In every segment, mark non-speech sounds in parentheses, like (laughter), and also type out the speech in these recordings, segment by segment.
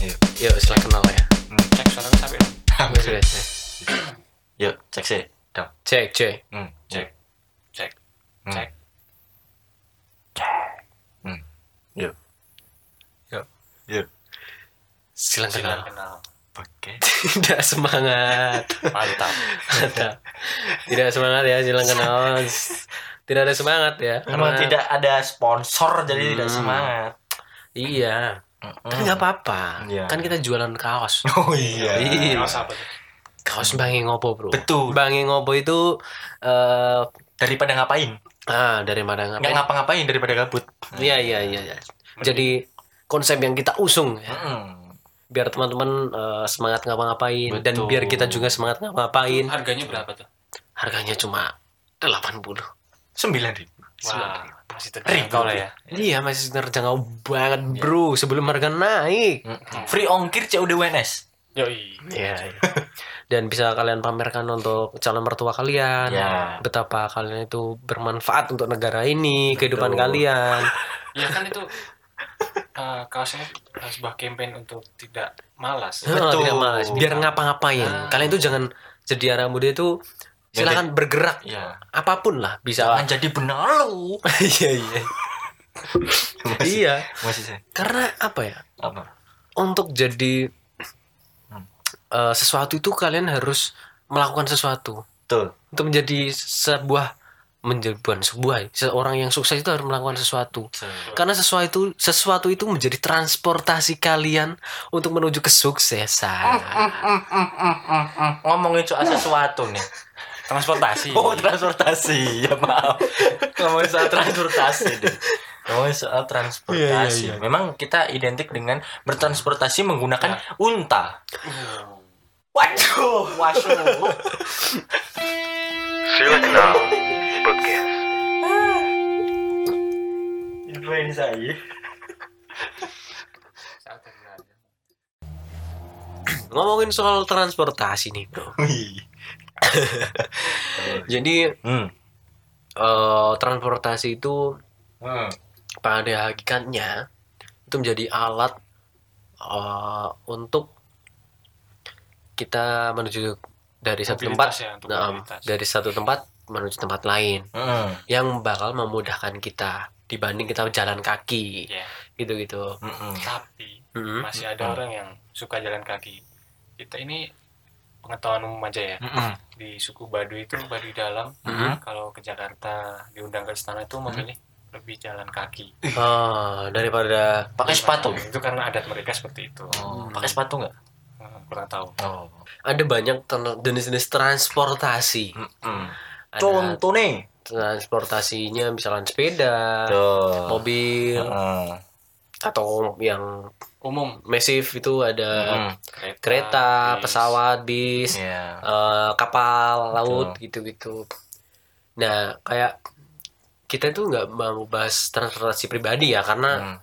Yuk. Yuk, silakan kenal ya. Hmm. Cek suara sampai dong. Sudah, sudah. Yuk, cek sih. Dong. Cek, cek. Hmm. Cek. Cek. Hmm. Cek. Hmm. Yuk. Yuk. Yuk. Silakan kenal. Silakan kenal. Oke. (laughs) Tidak semangat. Mantap. Mantap. Tidak semangat ya, silakan kenal. Tidak ada semangat ya. Memang karena- tidak ada sponsor jadi tidak Hmm. semangat. Iya. Kan nggak apa-apa. Iya. Kan kita jualan kaos. (laughs) Oh iya. Iya. Kaos apa tuh? Kaos Bangi Ngopo, Bro. Betul. Bangi Ngopo itu eh Daripada ngapain? ah dari mana Nggak ngapain? ngapa-ngapain daripada gabut. Iya, iya, iya, iya. Jadi konsep yang kita usung ya. Hmm. Biar teman-teman eh, semangat ngapa-ngapain dan biar kita juga semangat ngapa-ngapain. Harganya berapa tuh? Harganya cuma 80. Sembilan ribu. Wah, masih terjangkau lah ya. Iya, masih terjangkau banget, Bro. Sebelum harga naik. Free ongkir COD WNS. Yoi. Iya. iya. (laughs) Dan bisa kalian pamerkan untuk calon mertua kalian. Ya. Betapa kalian itu bermanfaat untuk negara ini, kehidupan Betul. kalian. (laughs) Ya kan itu eh, kaosnya eh, sebuah campaign untuk tidak malas. Oh, tidak malas. Biar ngapa-ngapain. Ah. Kalian itu jangan jadi anak muda itu silakan bergerak Ya. apa pun lah bisa. Jangan jadi benalu. (laughs) Iya, iya. Masih, Iya. masih saya. Karena apa ya? Apa? Untuk jadi Hmm. eh, sesuatu itu kalian harus melakukan sesuatu. Betul. Untuk menjadi sebuah menjadi bukan sebuah ya, seorang yang sukses itu harus melakukan sesuatu. Karena sesuatu itu sesuatu itu menjadi transportasi kalian untuk menuju kesuksesan. Ngomongin soal sesuatu nih. (laughs) Transportasi. (laughs) Oh, transportasi. Ya maaf. Ngomongin soal transportasi deh. Ngomongin soal transportasi. Iya, iya, iya. Memang kita identik dengan bertransportasi menggunakan unta. Waduh, waduh. Silakan Podcast. Influenza ya. Ngomongin soal transportasi nih, Bro. Wih. (laughs) Jadi Hmm. eh, transportasi itu Hmm. pada hakikatnya itu menjadi alat eh, untuk kita menuju dari satu tempat ya, nah, mobilitas. dari satu tempat menuju tempat lain Hmm. yang bakal memudahkan kita dibanding kita jalan kaki Ya, gitu-gitu. Hmm. tapi Mm. masih ada orang yang suka jalan kaki. Kita ini pengetahuan umum aja ya. Hmm. Di suku Baduy itu Baduy dalam Mhm. kalau ke Jakarta diundang ke istana itu memilih lebih jalan kaki. Ah, daripada Pakai sepatu. Itu karena adat mereka seperti itu. Oh, pakai sepatu nggak? Hmm, kurang tahu. Oh. ada banyak jenis-jenis transportasi. Hmm. Ada Contoh nih. transportasinya misalnya sepeda, Tuh. mobil, Heeh. atau yang Umum masif itu ada Hmm. kereta, kereta, bis. pesawat, bis, Iya. eh, kapal laut gitu-gitu. Nah, kayak kita itu nggak mau bahas transportasi pribadi ya karena Hmm.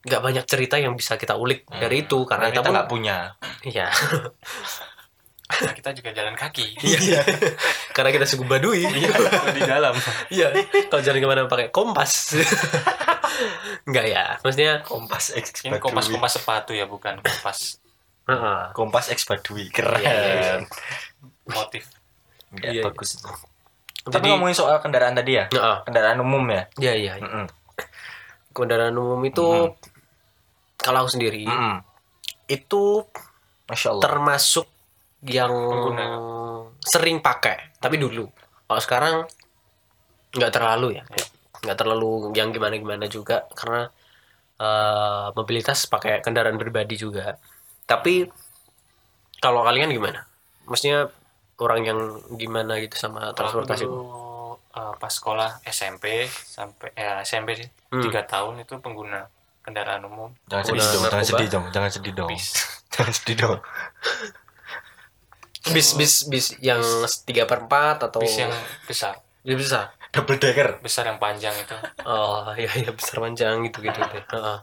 nggak banyak cerita yang bisa kita ulik dari itu karena Karena kita, nggak punya. iya (laughs) kita juga jalan kaki. (laughs) iya karena kita suku Baduy di dalam. iya kalau jalan ke mana pakai kompas (laughs) nggak ya maksudnya Kompas X Ini kompas-kompas sepatu ya, bukan kompas heeh. Kompas X Baduy. Keren. Iya, iya, iya. motif. Ya, Iya. bagus. Tapi Jadi- ngomongin soal kendaraan tadi ya. Heeh. Kendaraan umum ya. iya iya iya. Mm-mm. kendaraan umum itu Mhm. kalau aku sendiri Mm-mm. itu Masya Allah. termasuk yang Pengguna. sering pakai tapi dulu kalau sekarang nggak terlalu ya nggak terlalu yang gimana gimana juga karena eh, mobilitas pakai kendaraan pribadi juga tapi kalau kalian gimana maksudnya orang yang gimana gitu sama transportasi dulu, eh, pas sekolah SMP sampai ya SMP sih Hmm. tiga tahun itu pengguna kendaraan umum Jangan sedih dong. Jangan sedih dong. (laughs) Jangan sedih dong. Jangan sedih dong. Bis bis bis yang tiga per empat atau bis yang besar bis besar Double decker. besar yang panjang itu (laughs) Oh iya iya besar panjang gitu gitu deh. Heeh.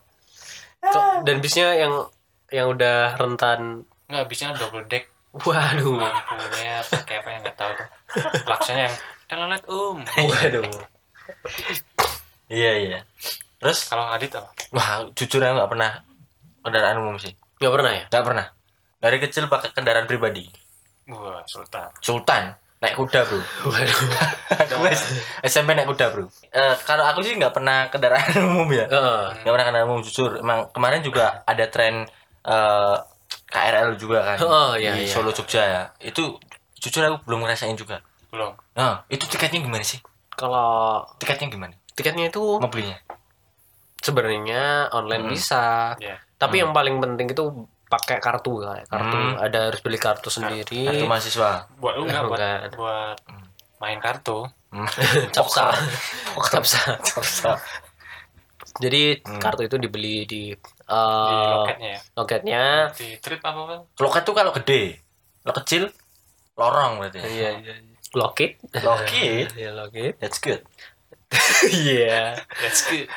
Kok- Dan bisnya yang yang udah rentan. nggak bisnya double deck Waduh. lampunya pakai apa yang nggak tahu tuh klaksonnya yang telelet um (laughs) Waduh. Iya iya. Terus kalau Adit apa wah jujur aku nggak pernah kendaraan umum sih. nggak pernah ya Nggak pernah. Dari kecil pakai kendaraan pribadi. Wah, sultan. Sultan naik kuda bro. SMP naik kuda bro. Eh, kalau aku sih nggak pernah kendaraan (laughs) umum ya. Heeh. Nggak pernah kendaraan umum jujur. Emang kemarin juga ada tren eh, KRL juga kan Oh, iya, di iya. Solo Jogja ya. Itu jujur aku belum ngerasain juga. Belum. Nah, itu tiketnya gimana sih? kalau Tiketnya gimana? tiketnya itu Mau belinya? sebenarnya online Hmm. bisa Ya. tapi yang paling penting itu pakai kartu kayak kartu Hmm. ada harus beli kartu sendiri Kartu mahasiswa. Buat lu enggak buat buat main kartu. Hmm. (laughs) capsa capsa Capsa. jadi Hmm. kartu itu dibeli di Di eh, loketnya ya. loketnya Di trip apa bang? Loket tuh kalau gede. Kalau kecil lorong berarti. ya? iya iya loket Loket. iya loket That's good. iya That's good.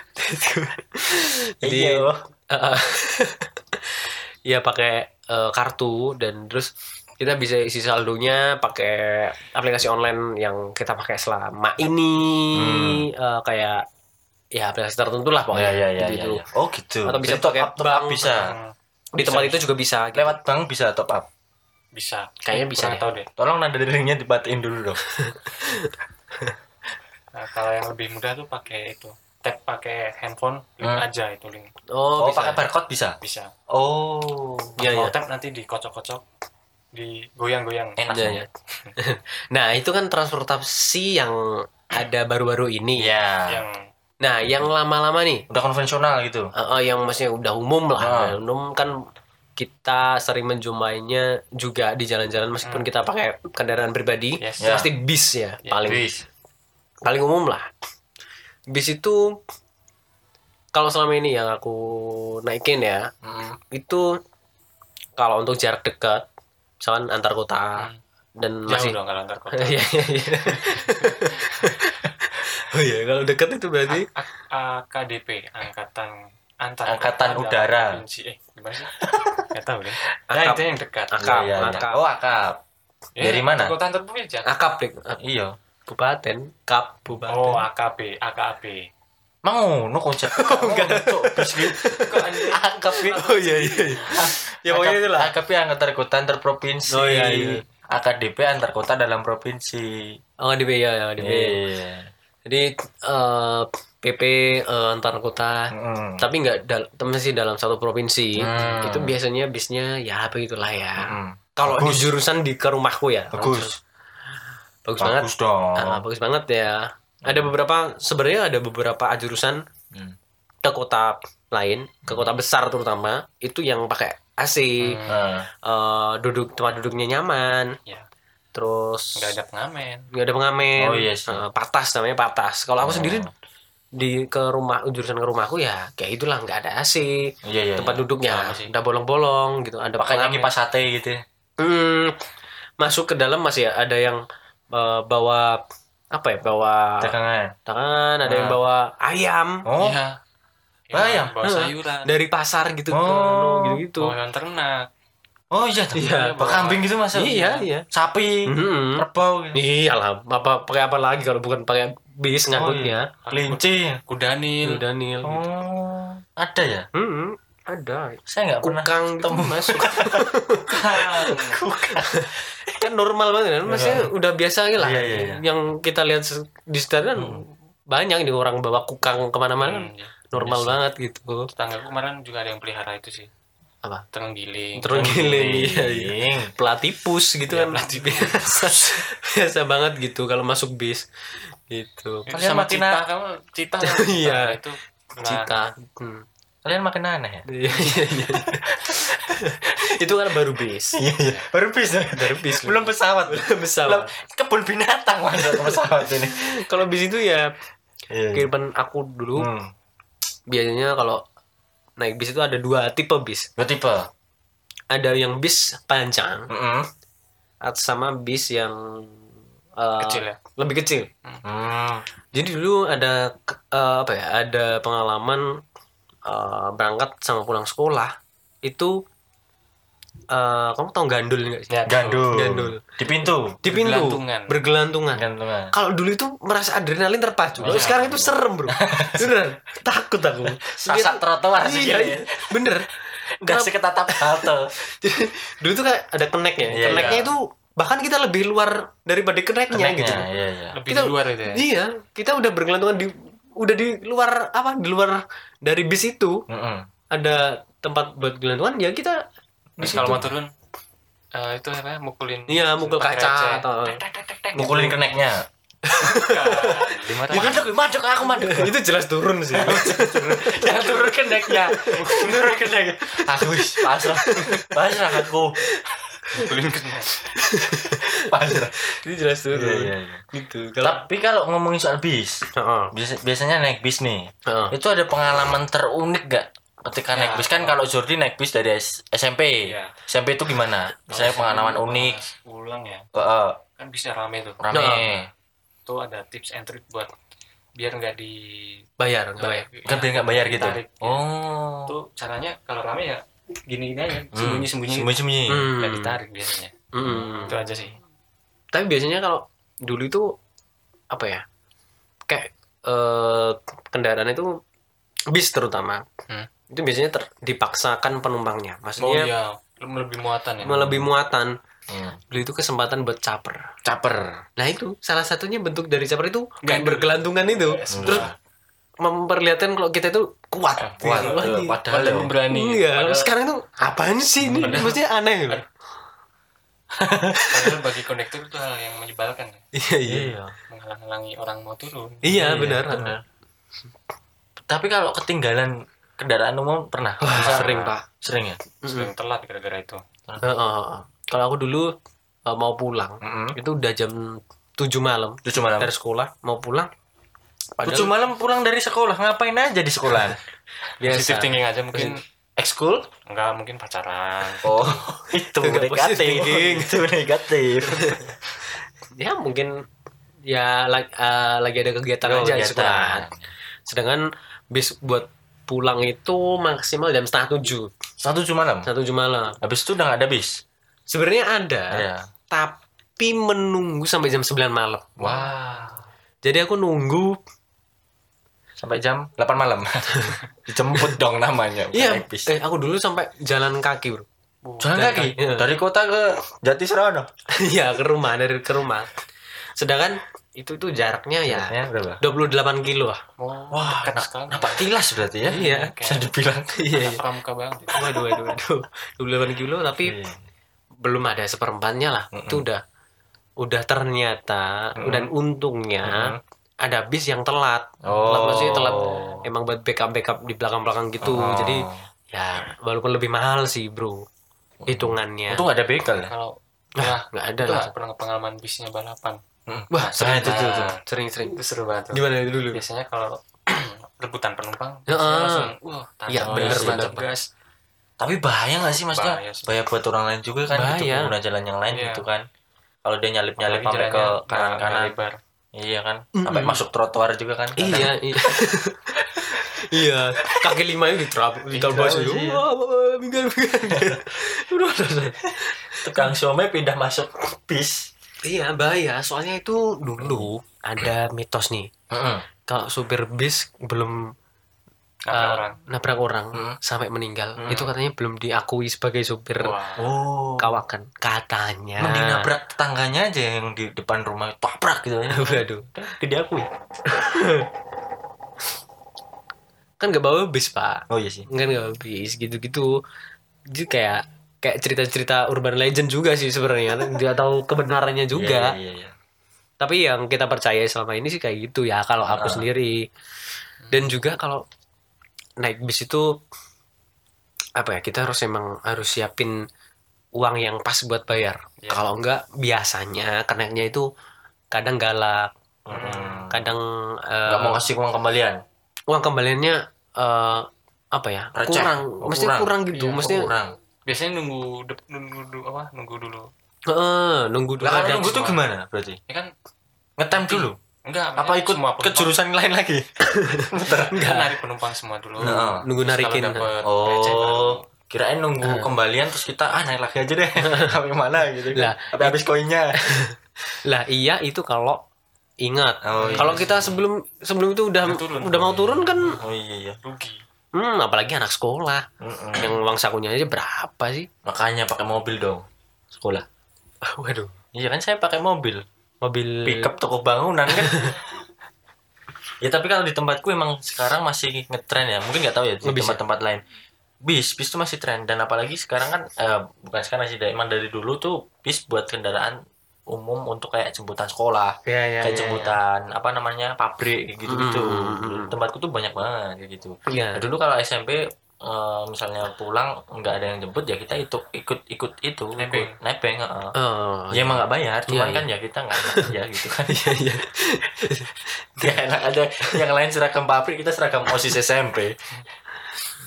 Jadi Iya. eh, (laughs) ya pakai eh, kartu dan terus kita bisa isi saldonya pakai aplikasi online yang kita pakai selama ini eh, kayak ya aplikasi tertentu lah Ya pokoknya ya ya, gitu. ya, ya. Oh gitu. Atau bisa Jadi top up, top up bank. bisa. Hmm, Di tempat itu juga bisa. gitu. Lewat bank bisa top up. bisa. Kayaknya bisa deh. tahu deh. Tolong nada deringnya dibatiin dulu dong. (laughs) Nah, kalau yang lebih mudah tuh pakai itu. Tap pakai handphone, link Hmm. aja itu link. Oh, Oh, bisa. pakai barcode bisa. Bisa. Oh. Iya, iya. tap nanti dikocok-kocok, digoyang-goyang. Enak. Iya, iya. (laughs) nah, itu kan transportasi yang ada baru-baru ini. Iya. Yang Nah, yang lama-lama nih Udah konvensional gitu. Uh, uh, yang maksudnya udah umum lah Ah. Udah umum kan kita sering menjumpainya juga di jalan-jalan meskipun kita pakai kendaraan pribadi Yes. Ya. pasti bis ya, Ya, paling Bis. paling umum lah bis itu kalau selama ini yang aku naikin ya Mm. itu kalau untuk jarak dekat misalkan antar kota Hmm. dan jauh masih dong kalau antar kota. (laughs) Iya, iya, iya. (laughs) oh iya kalau dekat itu berarti A- AKDP, angkatan antar Angkatan Kota Udara. provinsi. Eh, gimana sih? (laughs) Gak tahu deh. Akap. Nah, itu yang dekat. Akap. Iya. akap. Oh, akap. Dari mana? Kota antar provinsi. akap deh Iya. Kabupaten kabupaten Oh, AKB, AKAB. Mau no konsep. (laughs) Enggak. Ya. (laughs) oh iya iya (laughs) ya pokoknya Akap- itulah AKP antar kota antar provinsi. Oh, iya, iya. AKDP antar kota dalam provinsi. oh di ya ya di Iya. jadi eh, PP eh, antar kota Mm. tapi nggak dal masih dalam satu provinsi Hmm. itu biasanya bisnya ya begitulah ya Mm. kalau di jurusan di ke rumahku ya Bagus. Bagus banget Bagus dong. Ah, bagus banget ya ada beberapa sebenarnya ada beberapa jurusan Hmm. ke kota lain ke kota besar terutama itu yang pakai AC Nah, eh, duduk tempat duduknya nyaman Ya. terus Nggak ada pengamen. nggak ada pengamen Oh, iya sih. Eh, patas namanya patas kalau aku Oh. sendiri di ke rumah jurusan ke rumahku ya kayak itulah nggak ada AC iya iya. tempat iya. duduknya sih. udah bolong-bolong gitu ada Pakai kipas sate gitu. ya. Hmm, masuk ke dalam masih ada yang eh, bawa apa ya bawa Dagangan. tangan ada yang Ah. bawa ayam Oh. Iya. Bayang. Bawa Heeh. sayuran. dari pasar gitu Oh. gitu gitu Bawa hewan ternak. Oh iya. Iya. Bawa kambing gitu mas. iya iya Sapi. Mhm. Kerbau gitu. iyalah apa pakai apa lagi kalau bukan pakai bis Oh, ngangkutnya Kelinci. Kudanil. Daniel gitu. Oh. Ada ya? Hmm, ada Saya nggak pernah kukang gitu ketemu. masuk (laughs) kan normal banget kan maksudnya udah biasa lah Iya, iya, iya. yang kita lihat di sekitar kan banyak nih orang bawa kukang ke mana-mana kan Hmm, iya. normal Iya sih. banget gitu Tetanggaku kemarin juga ada yang pelihara itu sih. apa Terenggiling. terenggiling iya, iya. Pelatipus gitu Iya, kan biasa biasa banget gitu kalau masuk bis gitu Itu Kalian sama cita kamu cita. (laughs) Iya. Itu. Nah, cita hmm. Kalian makin aneh ya? Iya, iya, iya. (laughs) itu kan baru bis Iya iya. Baru bis. baru bis Belum pesawat. belum Belum pesawat kebun binatang ke pesawat ini. kalau bis itu ya kehidupan aku dulu Hmm. biasanya kalau naik bis itu ada dua tipe bis Dua tipe. ada yang bis panjang Mm-mm. at- sama bis yang eh, Kecil ya? lebih kecil jadi dulu ada eh, apa ya ada pengalaman eh, berangkat sama pulang sekolah itu eh, kamu tahu gandul nggak sih Gandul. Gandul. Di pintu. di pintu Bergelantungan. bergelantungan Gantungan. kalau dulu itu merasa adrenalin terpacu kalau Iya. sekarang itu serem bro (laughs) beneran takut aku Sasak trotoar sih. iya, iya. bener Enggak seketatap (laughs) halte. Jadi, dulu tuh kayak ada keneknya. Iya, keneknya iya. itu bahkan kita lebih luar daripada keneknya, Keneknya, gitu. iya iya. Lebih Kita- luar itu ya. Iya, kita udah bergelantungan di udah di luar apa? Di luar dari bis itu Heeh. ada tempat buat gelantungan ya kita situ. kalau mau turun eh, itu apa ya, mukulin Iya, mukul kaca atau tek. Mukulin keneknya. Di mana? Mandek, mandek aku mandek. (laughs) itu jelas turun sih. Jangan (laughs) turun keneknya. Turun keneknya. Aku wis pasrah. Pasrah aku. Mukulin. Pasrah. (laughs) itu jelas turun. Iya iya iya. Gitu. Kalau Tapi kalau ngomongin soal bis, Heeh. biasa, biasanya naik bis nih. Heeh. Itu ada pengalaman terunik gak? Ketika naik Ya, bis kan kalau Jordi naik bis dari S- SMP. Iya. SMP itu gimana? Misalnya pengalaman unik, Pas Pulang ya. Heeh, Kan bisa rame tuh. rame. Tuh ada tips and trick buat biar nggak di bayar, nggak bayar. Kan biar nggak bayar gitu. Ditarik, ya. Oh. Tuh caranya kalau rame ya gini-gini aja, Hmm. sembunyi-sembunyi. Sembunyi-sembunyi. Hmm. Nggak ditarik biasanya. Mm. Itu aja sih. Tapi biasanya kalau dulu itu apa ya? Kayak eh, kendaraan itu bis terutama. Hmm. Itu biasanya ter- dipaksakan penumpangnya. Oh Maksudnya iya, lebih muatan ya. lebih muatan. Hmm. Dulu itu kesempatan buat caper. Caper. Nah itu salah satunya bentuk dari caper itu kayak Gandul. bergelantungan itu. Yes, Terus memperlihatkan kalau kita itu kuat. Kuat. Wah, Eh, iya. Padahal berani. Iya, Padahal, sekarang itu apaan sih ini? Maksudnya aneh gitu. Padahal bagi kondektur itu hal yang menyebalkan ya. Iya, iya. Iya. Menghalang-halangi orang mau turun. Iya, Iya, benar. benar. Tapi kalau ketinggalan kendaraan umum pernah? Wah, sering, Pak. Sering ya? Sering telat gara-gara itu. Heeh, heeh. Kalau aku dulu eh, mau pulang, itu udah jam 7 malam Tujuh malam. dari sekolah mau pulang. Tujuh malam pulang dari sekolah ngapain aja di sekolah? (laughs) Positive thinking aja mungkin Ekskul? enggak mungkin pacaran. Oh, (laughs) itu negatif. itu (laughs) negatif. ya mungkin ya la- eh, lagi ada kegiatan Oh, aja kegiatan. sekolah. Sedangkan bis buat pulang itu maksimal jam setengah tujuh, Satu tujuh malam. satu tujuh malam. Habis itu udah nggak ada bis. Sebenarnya ada, Iya. tapi menunggu sampai jam 9 malam. Wah. Jadi aku nunggu Sampai jam 8 malam. (laughs) Dijemput dong namanya. Iya, bis. eh, aku dulu sampai jalan kaki, Bro. Jalan Jalan kaki kaki, iya. dari kota ke Jatisrono. (laughs) Iya, ke rumah dari ke rumah. Sedangkan itu itu jaraknya ya Ya, berapa? 28 kilo lah. Oh, Wah, sekali. nampak tilas berarti ya? Iya. Bisa dibilang. (laughs) Iya, iya. Pramuka banget. itu. Waduh, waduh, waduh. 28 kilo tapi Iya. belum ada seperempatnya lah. Itu udah udah ternyata dan untungnya ada bis yang telat. Oh. Telat maksudnya telat emang buat backup backup di belakang-belakang gitu. Oh. Jadi ya walaupun lebih mahal sih, Bro. Hitungannya. Untung ada ya. Kalau nggak ada itu lah. nggak pernah pengalaman bisnya balapan. Wah, Nah, sering itu, tuh, itu, tuh, itu. Sering-sering. Itu seru banget. tuh. Gimana itu dulu? Biasanya kalau (clears throat) rebutan penumpang, Ya, ah. langsung wah, Iya, tancap bener, bener. gas. Tapi bahaya nggak sih maksudnya? Bahaya. Bahaya buat orang lain juga kan gitu Bahaya. pengguna jalan yang lain Iya. gitu kan. Kalau dia nyalip-nyalip sampai ke jalannya Iya kan. Sampai masuk trotoar juga kan. kadang. Iya, iya. (laughs) iya, kaki lima itu diterap, diterabas Iya, itu. iya. Wah, minggir, minggir. Udah. Tukang somai pindah masuk bis. Iya, bahaya. Soalnya itu dulu ada mitos nih. Heeh. Kalau supir bis belum Nabrak eh, orang. nabrak orang Hmm. sampai meninggal, itu katanya belum diakui sebagai supir Wah. Oh. kawakan. Katanya. Mending nabrak tetangganya aja yang di depan rumah tabrak gitu ya. (laughs) Waduh. Tidak diakui. Kan gak bawa bis, Pak. Oh iya sih. kan nggak habis gitu-gitu jadi kayak kayak cerita-cerita urban legend juga sih sebenarnya (laughs) nggak tahu kebenarannya juga Iya, iya, iya. tapi yang kita percaya selama ini sih kayak gitu ya kalau aku sendiri dan juga kalau naik bis itu apa ya kita harus emang harus siapin uang yang pas buat bayar Iya. kalau enggak biasanya keneknya itu kadang galak Hmm. kadang eh, Nggak mau kasih uang kembalian. uang kembaliannya eh, apa ya Receh. kurang Oh, mesti kurang. kurang gitu Iya, mesti kurang. Biasanya nunggu dep- nunggu dulu apa? Nunggu dulu. Heeh, nunggu dulu Lah nunggu tuh semua. gimana berarti? Ya kan Ngetem dulu. Enggak Apa ikut semua ke jurusan lain lagi? (laughs) Kan narik penumpang semua dulu. Heeh. nunggu narikin. Oh, kirain nunggu kembalian terus kita ah naik lagi aja deh. (laughs) Sampai mana gitu. Lah, Sampai habis koinnya. (laughs) lah iya itu kalau ingat Oh, iya kalau kita sebelum sebelum itu udah Udah turun. udah mau turun kan Oh iya iya. rugi. Hmm, apalagi anak sekolah. Mm-mm. Yang uang sakunya aja berapa sih? Makanya pakai mobil dong. Sekolah. Waduh. Iya kan saya pakai mobil. Mobil Pickup toko bangunan kan. (laughs) ya tapi kalau di tempatku emang sekarang masih ngetren ya. Mungkin nggak tahu ya di ya? tempat-tempat lain. Bis, bis itu masih tren dan apalagi sekarang kan eh, bukan sekarang sih emang dari dulu tuh bis buat kendaraan umum untuk kayak jemputan sekolah, Ya, ya, kayak ya, jemputan apa namanya pabrik gitu gitu. Mm, mm, mm, mm. Tempatku tuh banyak banget kayak gitu. ya. Nah, dulu kalau SMP eh, misalnya pulang nggak ada yang jemput ya kita itu ikut ikut itu Nebeng. ikut nebeng heeh. Oh, ya emang nggak bayar cuman Iya, kan ya kita nggak (laughs) enak aja gitu kan iya, iya. (laughs) ya enak aja yang lain seragam pabrik kita seragam osis SMP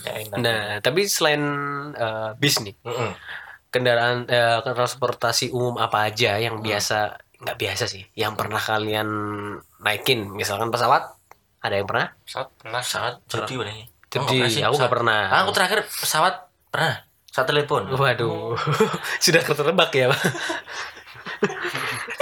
ya enak Nah, tapi selain eh, bis nih, Mm-mm. kendaraan eh, transportasi umum apa aja yang biasa nggak biasa sih, yang pernah kalian naikin, misalkan pesawat, ada yang pernah? Pesawat pernah. pesawat jadi Jadi aku nggak pernah. Ah, aku terakhir pesawat pernah saat telepon Waduh, (laughs) sudah ketebak ya, Pak?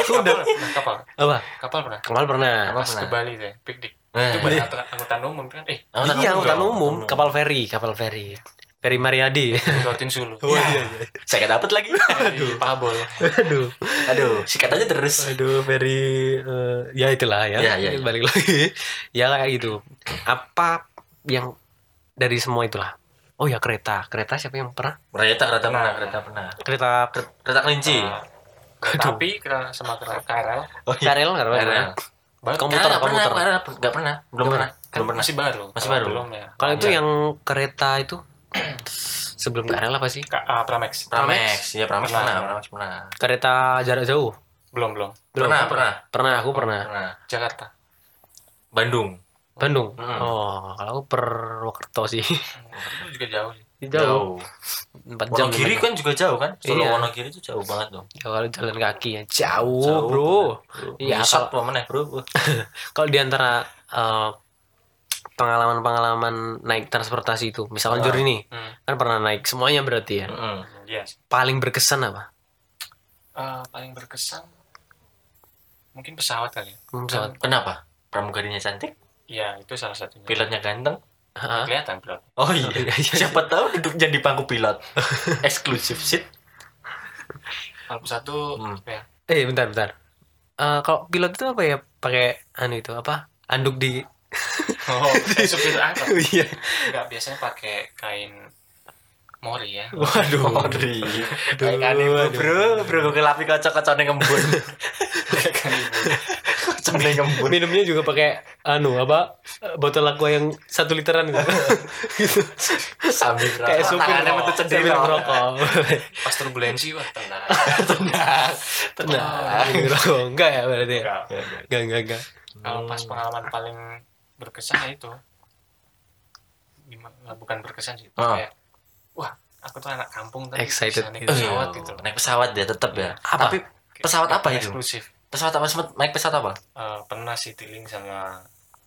Kapal, pernah, kapal. Apa? Kapal pernah. Kapal pernah. Kapal Pas ke pernah. Bali deh, piknik. Eh, Itu buat angkutan umum kan. Eh, angkutan iya, angkutan umum, kapal feri, kapal feri. Feri Mariadi. Gautin Sulu. (laughs) Iya. saya nggak dapet lagi Di Pabol. Aduh. aduh sikat aja terus Aduh, very eh, ya itulah ya. Ya, ya, ya. Balik lagi. ya kayak gitu. Apa yang dari semua itulah? Oh ya kereta. Kereta siapa yang pernah? kereta kereta pernah kereta pernah Kereta kereta kelinci Ah, Kereta api kena sama kereta KRL. oh Karel, Karel. KRL. Baru- Komputer, nggak pernah komputer. KRL nggak pernah belum pernah kan belum pernah masih baru. Masih baru. Belum ya. Kalau itu yang kereta itu (clears throat) sebelum Karel apa sih? Ka- ah, Pramex. Pramex ya Pramex Pernah. pernah Pramex pernah Kereta jarak jauh. Belum, belum. Belum. pernah pernah Pernah, aku pernah. pernah Jakarta. Bandung Bandung. Hmm. Oh, kalau aku Purwokerto sih. Itu juga jauh sih. jauh. 4 jam. Wonogiri kan juga jauh kan Solo Iya. Wonogiri itu jauh banget dong. Ya, kalau jalan kaki ya jauh, Bro. Iya, Iya, apa mana bro? (laughs) Kalau di antara eh, pengalaman-pengalaman naik transportasi itu, misalkan Ah. Juri nih, Hmm. kan pernah naik semuanya berarti ya. Iya sih. Paling berkesan apa? Eh, paling berkesan mungkin pesawat kali. ya. Hmm, pesawat. Kenapa? Pramugarinya cantik, Iya, itu salah satunya. pilotnya ganteng. Hah? Kelihatan pilot. Oh iya, iya, iya. siapa tahu duduk jadi bangku pilot. (laughs) Eksklusif seat. Kalau pesawat tuh Hmm. apa ya? Eh, bentar, bentar. Eh, kalau pilot itu apa ya? Pakai anu itu apa? Anduk di Oh, kayak supir angkot. Iya. Enggak, biasanya pakai kain mori ya. Waduh. Odri. Kayak anime bro, bro gue kelapi kocok-kocoknya ngembun. Kain ibu. Kocoknya ngembun. Minumnya juga pakai anu apa? Botol aqua yang satu literan itu. gitu. Sambil Kayak supir Tangannya metu cendil. ngerokok. Pas turbulensi wah tenang. Tenang. Tenang. Ngerokok. Enggak ya berarti ya? Enggak. Enggak, enggak, enggak. Kalau pas pengalaman paling berkesan ya itu. Bukan berkesan sih. Ah. Kayak aku tuh anak kampung tapi Excited bisa naik gitu. pesawat Oh, gitu. Naik pesawat ya tetap ya. Apa? Tapi pesawat apa itu? Eksklusif. Pesawat apa? Sempet naik pesawat apa? Eh, pernah Citylink sama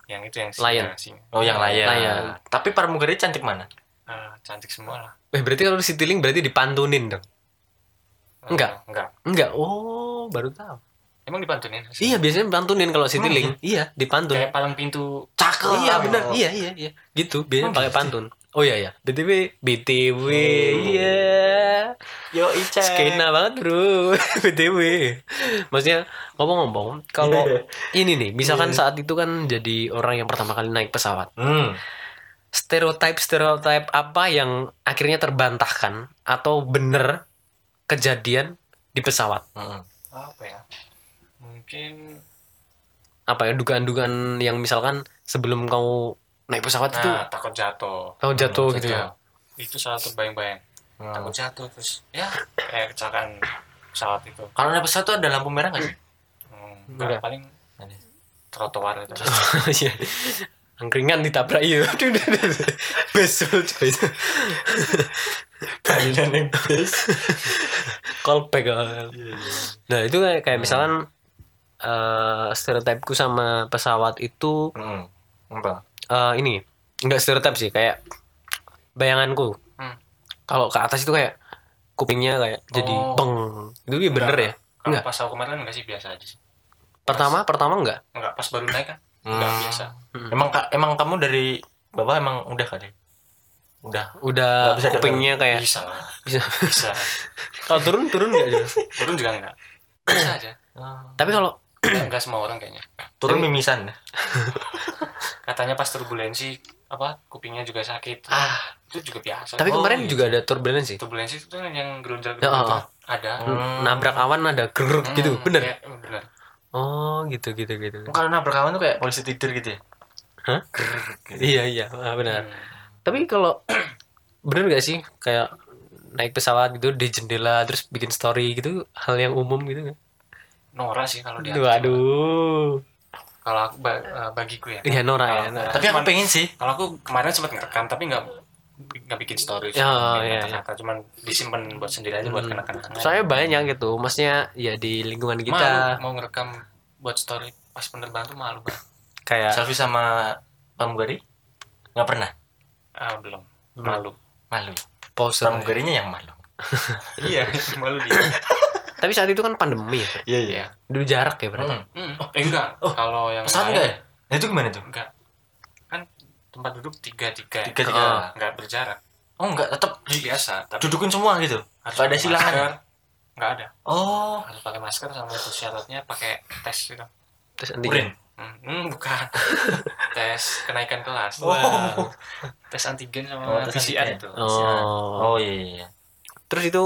yang itu yang Lion. singa. Oh yang layan. Layan. Tapi pramugari cantik mana? Eh, cantik semua lah. Eh, berarti kalau Citylink berarti dipantunin dong? Eh, Enggak. Enggak. Enggak. Oh, baru tahu. Emang dipantunin? Iya, biasanya pantunin kalau Citylink. Iya, dipantun. Kayak palang pintu Cakep. Iya, benar. Iya, iya, iya. Gitu, biasanya pakai pantun. Oh iya ya. BTW, BTW, iya. Yo Ica. Skena banget, Bro. (laughs) BTW. Maksudnya ngomong-ngomong, kalau ini nih, misalkan saat itu kan jadi orang yang pertama kali naik pesawat. Hmm. Stereotype stereotype apa yang akhirnya terbantahkan atau bener kejadian di pesawat? Hmm. apa ya? Mungkin Apa ya dugaan-dugaan yang misalkan sebelum kau naik pesawat itu nah, takut jatuh. kau jatuh Hmm, gitu ya? Itu salah satu bayang-bayang. Hmm. Takut jatuh terus ya kayak kecelakaan pesawat itu. Kalau naik pesawat tuh ada lampu merah nggak sih? Hmm, Enggak. paling Ada. trotoar itu. (laughs) Iya. Angkringan ditabrak iya. Besul coy. Kalian yang best. Callback. ah. Nah, itu kayak, kayak misalkan eh stereotipku sama pesawat itu Hmm. Apa? Eh, ini enggak stereotip sih, kayak bayanganku. Hmm. Kalau ke atas itu kayak kupingnya kayak jadi Oh. peng. Itu ya bener ya? Kalau Enggak. pas aku kemarin enggak sih biasa aja sih. Pertama, pertama enggak. Enggak pas baru naik kan? Enggak Hmm. biasa. Emang ka- emang kamu dari bawah emang udah kali? udah udah Nggak bisa kupingnya kayak bisa lah bisa bisa kalau turun turun nggak jelas turun juga enggak bisa aja tapi kalau enggak, semua orang kayaknya turun mimisan (laughs) katanya pas turbulensi apa kupingnya juga sakit ah itu juga biasa tapi Oh, kemarin gitu. juga ada turbulensi turbulensi itu kan yang gerunjal Ya, oh, oh. ada Hmm. nabrak awan ada geruk gitu Hmm, bener kayak- bener oh gitu gitu gitu kalau nabrak kawan tuh kayak polisi tidur gitu ya Hah? Gitu. iya iya ah, benar Hmm. tapi kalau bener gak sih kayak naik pesawat gitu di jendela terus bikin story gitu hal yang umum gitu kan norak sih kalau dia waduh kalau aku ba- eh, bagiku ya. Iya Nora ya aku- Nora. tapi aku Cuman- pengen sih. kalau aku kemarin sempat ngerekam tapi nggak nggak bikin story Ya, cuma iya, kata-kata cuman disimpan buat sendiri aja buat Hmm. kenang-kenangan. Saya banyak gitu maksudnya ya di lingkungan malu kita mau ngerekam buat story pas penerbangan tuh malu banget. Kayak selfie sama pramugari nggak pernah? Ah belum. Malu. Malu. Poster pramugarinya yang malu. (laughs) (laughs) Iya malu dia tapi saat itu kan pandemi ya iya iya. Dulu jarak ya berarti? Hmm. Hmm, eh, enggak. Kalau yang pesawat lain, enggak ya? Nah, itu gimana tuh? Enggak. Kan tempat duduk tiga tiga tiga tiga nggak berjarak. Oh enggak tetap biasa tapi dudukin semua gitu? harus ada silangan? masker. nggak ada. Oh. Harus pakai masker sama itu syaratnya pakai tes gitu. Terus nanti urin? Hmm, hmm, bukan. (laughs) Tes kenaikan kelas. Oh. tes antigen sama Oh, tes PCR antigen. itu. Oh. Oh iya iya, iya. Terus itu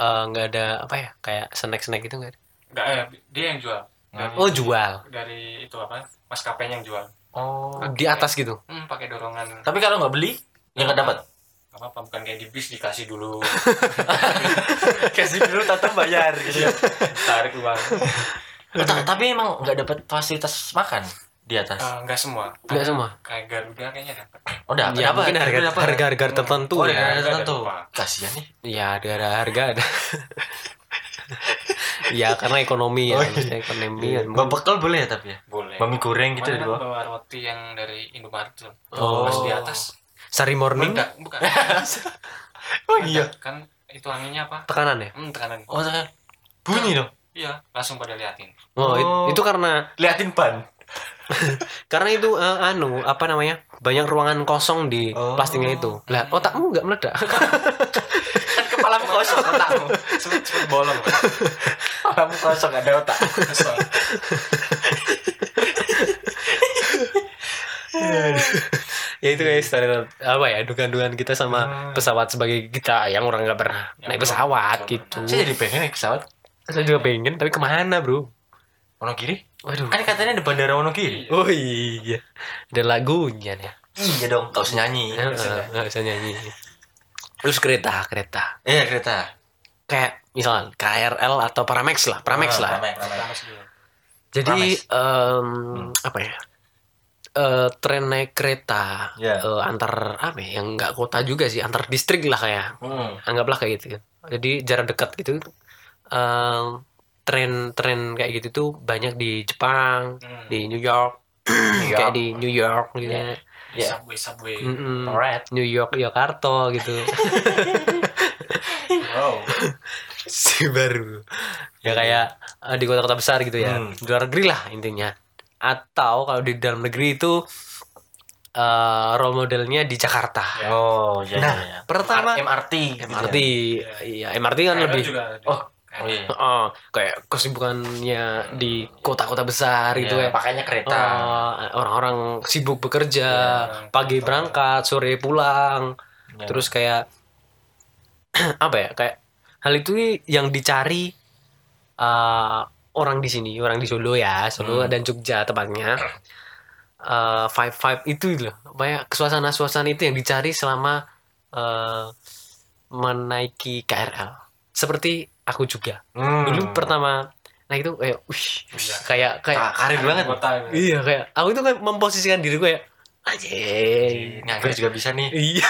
eh, nggak ada apa ya kayak snack snack itu nggak ada? nggak eh, dia yang jual. Dari, oh jual? dari itu apa maskapainya yang jual. Oh. Di atas gitu? Hmm, pakai dorongan. Tapi kalau nggak beli ya nggak dapat? apa apa bukan kayak di bis dikasih dulu. (laughs) Kasih dulu tetap bayar gitu ya. Tarik uang. Oh, (laughs) ta- tapi emang nggak dapat fasilitas makan di atas? Eh, nggak semua. Nggak semua? kayak Garuda kayaknya dapat oh dapat ya mungkin harga Dapat. harga harga tertentu oh ya. ya ada tertentu lupa. kasihan nih. Ya ada ada harga ada. (laughs) Ya karena ekonomi ya Oh, iya. ekonomi ya, Bawa bekal boleh ya tapi ya? Boleh. Bami goreng gitu di bawah? bawa roti yang dari Indomaret tuh. Oh. pas di atas. Sari morning? Meledak bukan. (laughs) Oh iya. Kan itu anginnya apa? Tekanan ya? Hmm, tekanan. Oh saya bunyi dong? Iya langsung pada liatin. Oh, Oh. itu karena liatin ban (laughs) karena itu eh, anu apa namanya banyak ruangan kosong di Oh. plastiknya itu. Lah otakmu nggak meledak. (laughs) Kan kepalamu kosong otakmu. Cepet cepet bolong. (laughs) Kepalamu kosong ada otak. Ya itu kayak standar apa ya dugaan-dugaan kita sama Hmm. pesawat sebagai kita yang orang nggak pernah Yang naik pesawat. gitu. Saya jadi pengen naik pesawat. Saya juga pengen tapi ke mana bro Wonogiri? Waduh. Kan katanya di bandara Wonogiri. Oh iya. Ada lagunya nih. Iya dong tau usah nyanyi Heeh, nggak bisa nyanyi terus kereta kereta. Iya kereta. Kayak misalnya KRL atau Paramex lah Paramex Ah, lah. Sih dulu. jadi em, apa ya? Eh, tren naik kereta Ya. eh, antar apa ya yang nggak kota juga sih antar distrik lah kayak. Hmm. anggaplah kayak gitu. Jadi jarak dekat gitu. Em, tren tren kayak gitu tuh banyak di Jepang Hmm. di New York kayak di New York gitu ya Iya. subway subway Mm-mm. Alright. New York Jakarta gitu (laughs) Wow. si baru ya kayak eh, di kota-kota besar gitu ya Hmm. di luar negeri lah intinya atau kalau di dalam negeri itu eh role modelnya di Jakarta Oh, iya Nah, iya, iya. pertama- MRT gitu MRT iya MRT kan KRL lebih juga. Oh, Oh iya. Oh, kayak kesibukannya di kota-kota besar gitu Iya, ya. pakainya kereta. Oh, orang-orang sibuk bekerja, Iya, pagi betul. berangkat, sore pulang. Iya. Terus kayak (clears throat) apa ya? Kayak hal itu yang dicari uh, orang di sini, orang di Solo ya, Solo Hmm. dan Jogja tepatnya. (clears throat) Uh, vibe vibe itu loh, kayak suasana suasana itu yang dicari selama uh, menaiki KRL. Seperti aku juga. Hmm. Dulu pertama nah itu kayak, wih, Iya. kayak kayak Ka- karir banget. Kota gitu. Iya kayak aku itu kayak memposisikan diriku kayak anjing. Nganggur juga bisa nih. Iya.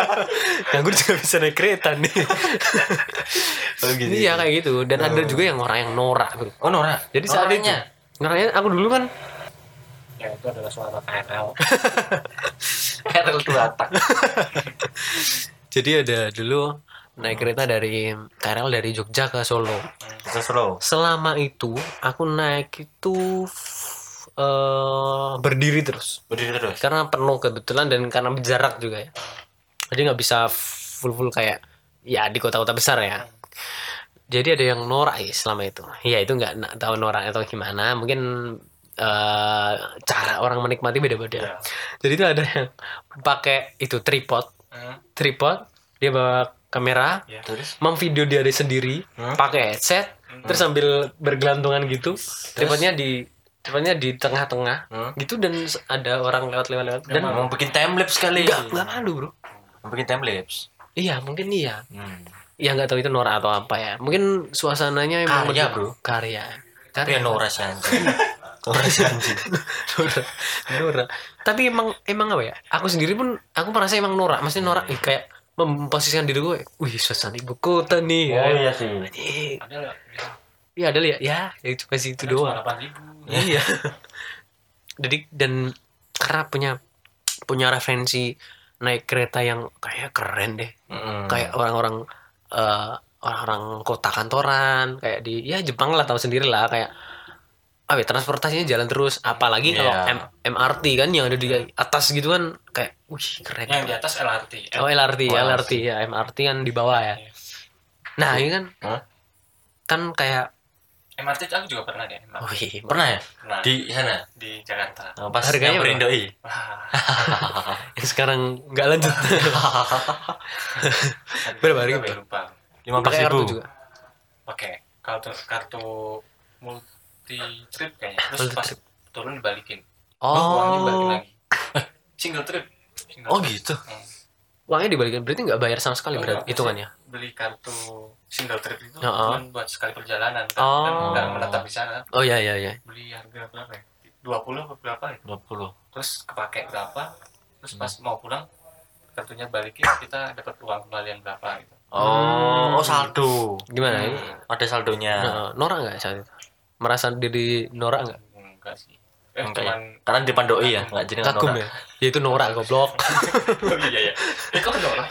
(laughs) Nganggur juga bisa naik kereta nih. (laughs) Oh, gitu. iya kayak gitu dan ada juga yang orang yang norak bro. Oh, Nora. Jadi saat itu Noranya. Noranya aku dulu kan Ya itu adalah suara KRL. KRL Tuatak. jadi ada dulu naik kereta dari KRL dari Jogja ke Solo. Kita slow. Selama itu aku naik itu eh berdiri terus Berdiri terus. karena penuh kebetulan dan karena jarak juga ya. Jadi nggak bisa full full kayak ya di kota-kota besar ya. Jadi ada yang norak ya selama itu. Ya itu nggak tahu norak atau gimana. Mungkin eh, cara orang menikmati beda-beda. Iya. Jadi itu ada yang pakai itu tripod, Hmm. tripod dia bawa kamera, Ya. Terus memvideo dia dari sendiri, Hmm. pakai headset, terus sambil bergelantungan gitu. Tripodnya di tripodnya di tengah-tengah Hmm. gitu dan ada orang lewat-lewat-lewat dan mau bikin timelapse kali. nggak nggak malu bro. Mau bikin timelapse. Iya mungkin iya. Hmm. Ya nggak tahu itu norak atau apa ya. Mungkin suasananya emang Karya, bro. Karya. Tapi ya Nora sih. (laughs) Nora sih anjing. norak. norak. Tapi emang emang apa ya? Aku sendiri pun aku merasa emang norak. Maksudnya norak ih, kayak memposisikan diri gue. Wih suasana ibu kota nih. Oh ya. iya sih. Ada lah. Iya ada lihat ya. Ya cuma situ doang. delapan ribu. Iya. Jadi dan karena punya punya referensi naik kereta yang kayak keren deh. Mm-mm. Kayak orang-orang eh, orang-orang kota kantoran kayak di ya Jepang lah tahu sendiri lah kayak ah ya, transportasinya jalan terus apalagi kalau Iya. M- MRT kan yang ada di atas gitu kan kayak wih keren Yang di atas LRT. oh LRT Oh, LRT ya MRT kan di bawah ya Iya. nah ini kan Hah? kan kayak MRT aku juga pernah deh. MRT. oh iya Pernah ya? Pernah. Di sana. di Jakarta. Oh, Pas Harganya berapa? (laughs) yang sekarang nggak lanjut (laughs) Berapa ya, lupa. Lima belas ribu. kartu juga Oke, kartu kartu multi trip kayaknya. Terus Multi pas trip. turun dibalikin. oh Uangnya dibalikin lagi. (laughs) Single trip. Single Oh trip. gitu. Hmm. uangnya dibalikin berarti nggak bayar sama sekali Enggak, berarti hitungannya Beli kartu single trip itu Ya, oh. cuma buat sekali perjalanan kan, Oh. kan nggak menetap di sana. oh iya iya iya Beli harga berapa ya? 20 atau berapa ya? 20. Terus kepake berapa? Terus pas Hmm. mau pulang kartunya balikin kita dapat uang kembalian berapa gitu. Oh, oh saldo. gimana ini Ada saldonya. Nah, norak nggak saat itu merasa diri norak nggak Enggak sih. Eh, Enggak ya? cuman Karena di Pandoi ya, enggak jadi nggak kagum norak. ya ya itu norak goblok (laughs) oh iya ya. Eh kok norak?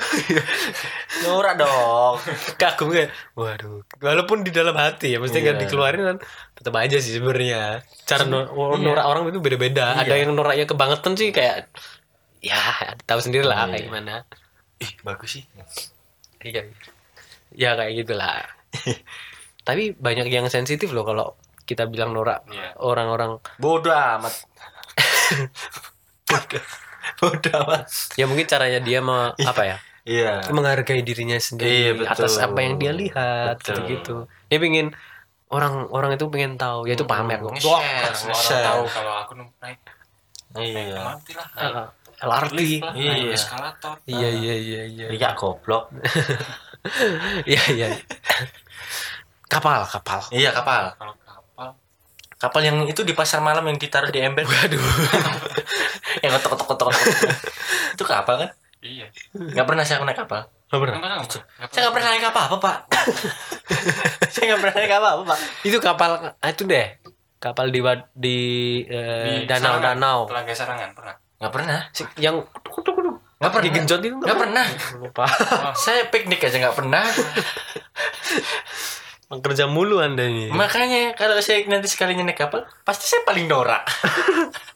(laughs) Norak dong. kagum kayak waduh walaupun di dalam hati ya mesti nggak Iya. dikeluarin kan tetap aja sih sebenarnya cara no- Iya. norak orang itu beda-beda ada Iya. yang noraknya kebangetan sih kayak ya tahu sendiri lah Iya. kayak gimana Ih, bagus sih. iya ya kayak gitulah (laughs) tapi banyak yang sensitif loh kalau kita bilang norak Iya. orang-orang Bodoh amat. Bodoh. (laughs) Bodoh amat. ya mungkin caranya dia mau apa ya Iya. menghargai dirinya sendiri Iya, betul. atas apa yang dia lihat Betul. gitu dia pengen orang orang itu pengen tahu ya itu pamer kok Nge-share, Semua orang nge-share. tahu kalau aku naik Iya. MRT lah, naik Ah, LRT lah, naik Iya. eskalator. iya iya iya (laughs) iya Iya goblok. iya iya kapal kapal Iya kapal. Kalau kapal Kapal yang itu di pasar malam yang ditaruh di ember. waduh (laughs) yang kotok kotok kotok kotok. itu kapal kan? iya. Nggak pernah saya naik kapal. Nggak pernah Enggak, enggak, enggak Saya nggak pernah naik apa apa pak. (laughs) saya nggak pernah naik apa apa pak. itu kapal ah, itu deh kapal di di Di danau Sarangan, danau Telaga Sarangan pernah. Nggak pernah. yang Nggak pernah. digenjot itu Nggak pernah. lupa (laughs) saya piknik aja nggak pernah. Kerja mulu anda ini Makanya kalau saya nanti sekalinya naik kapal, pasti saya paling norak.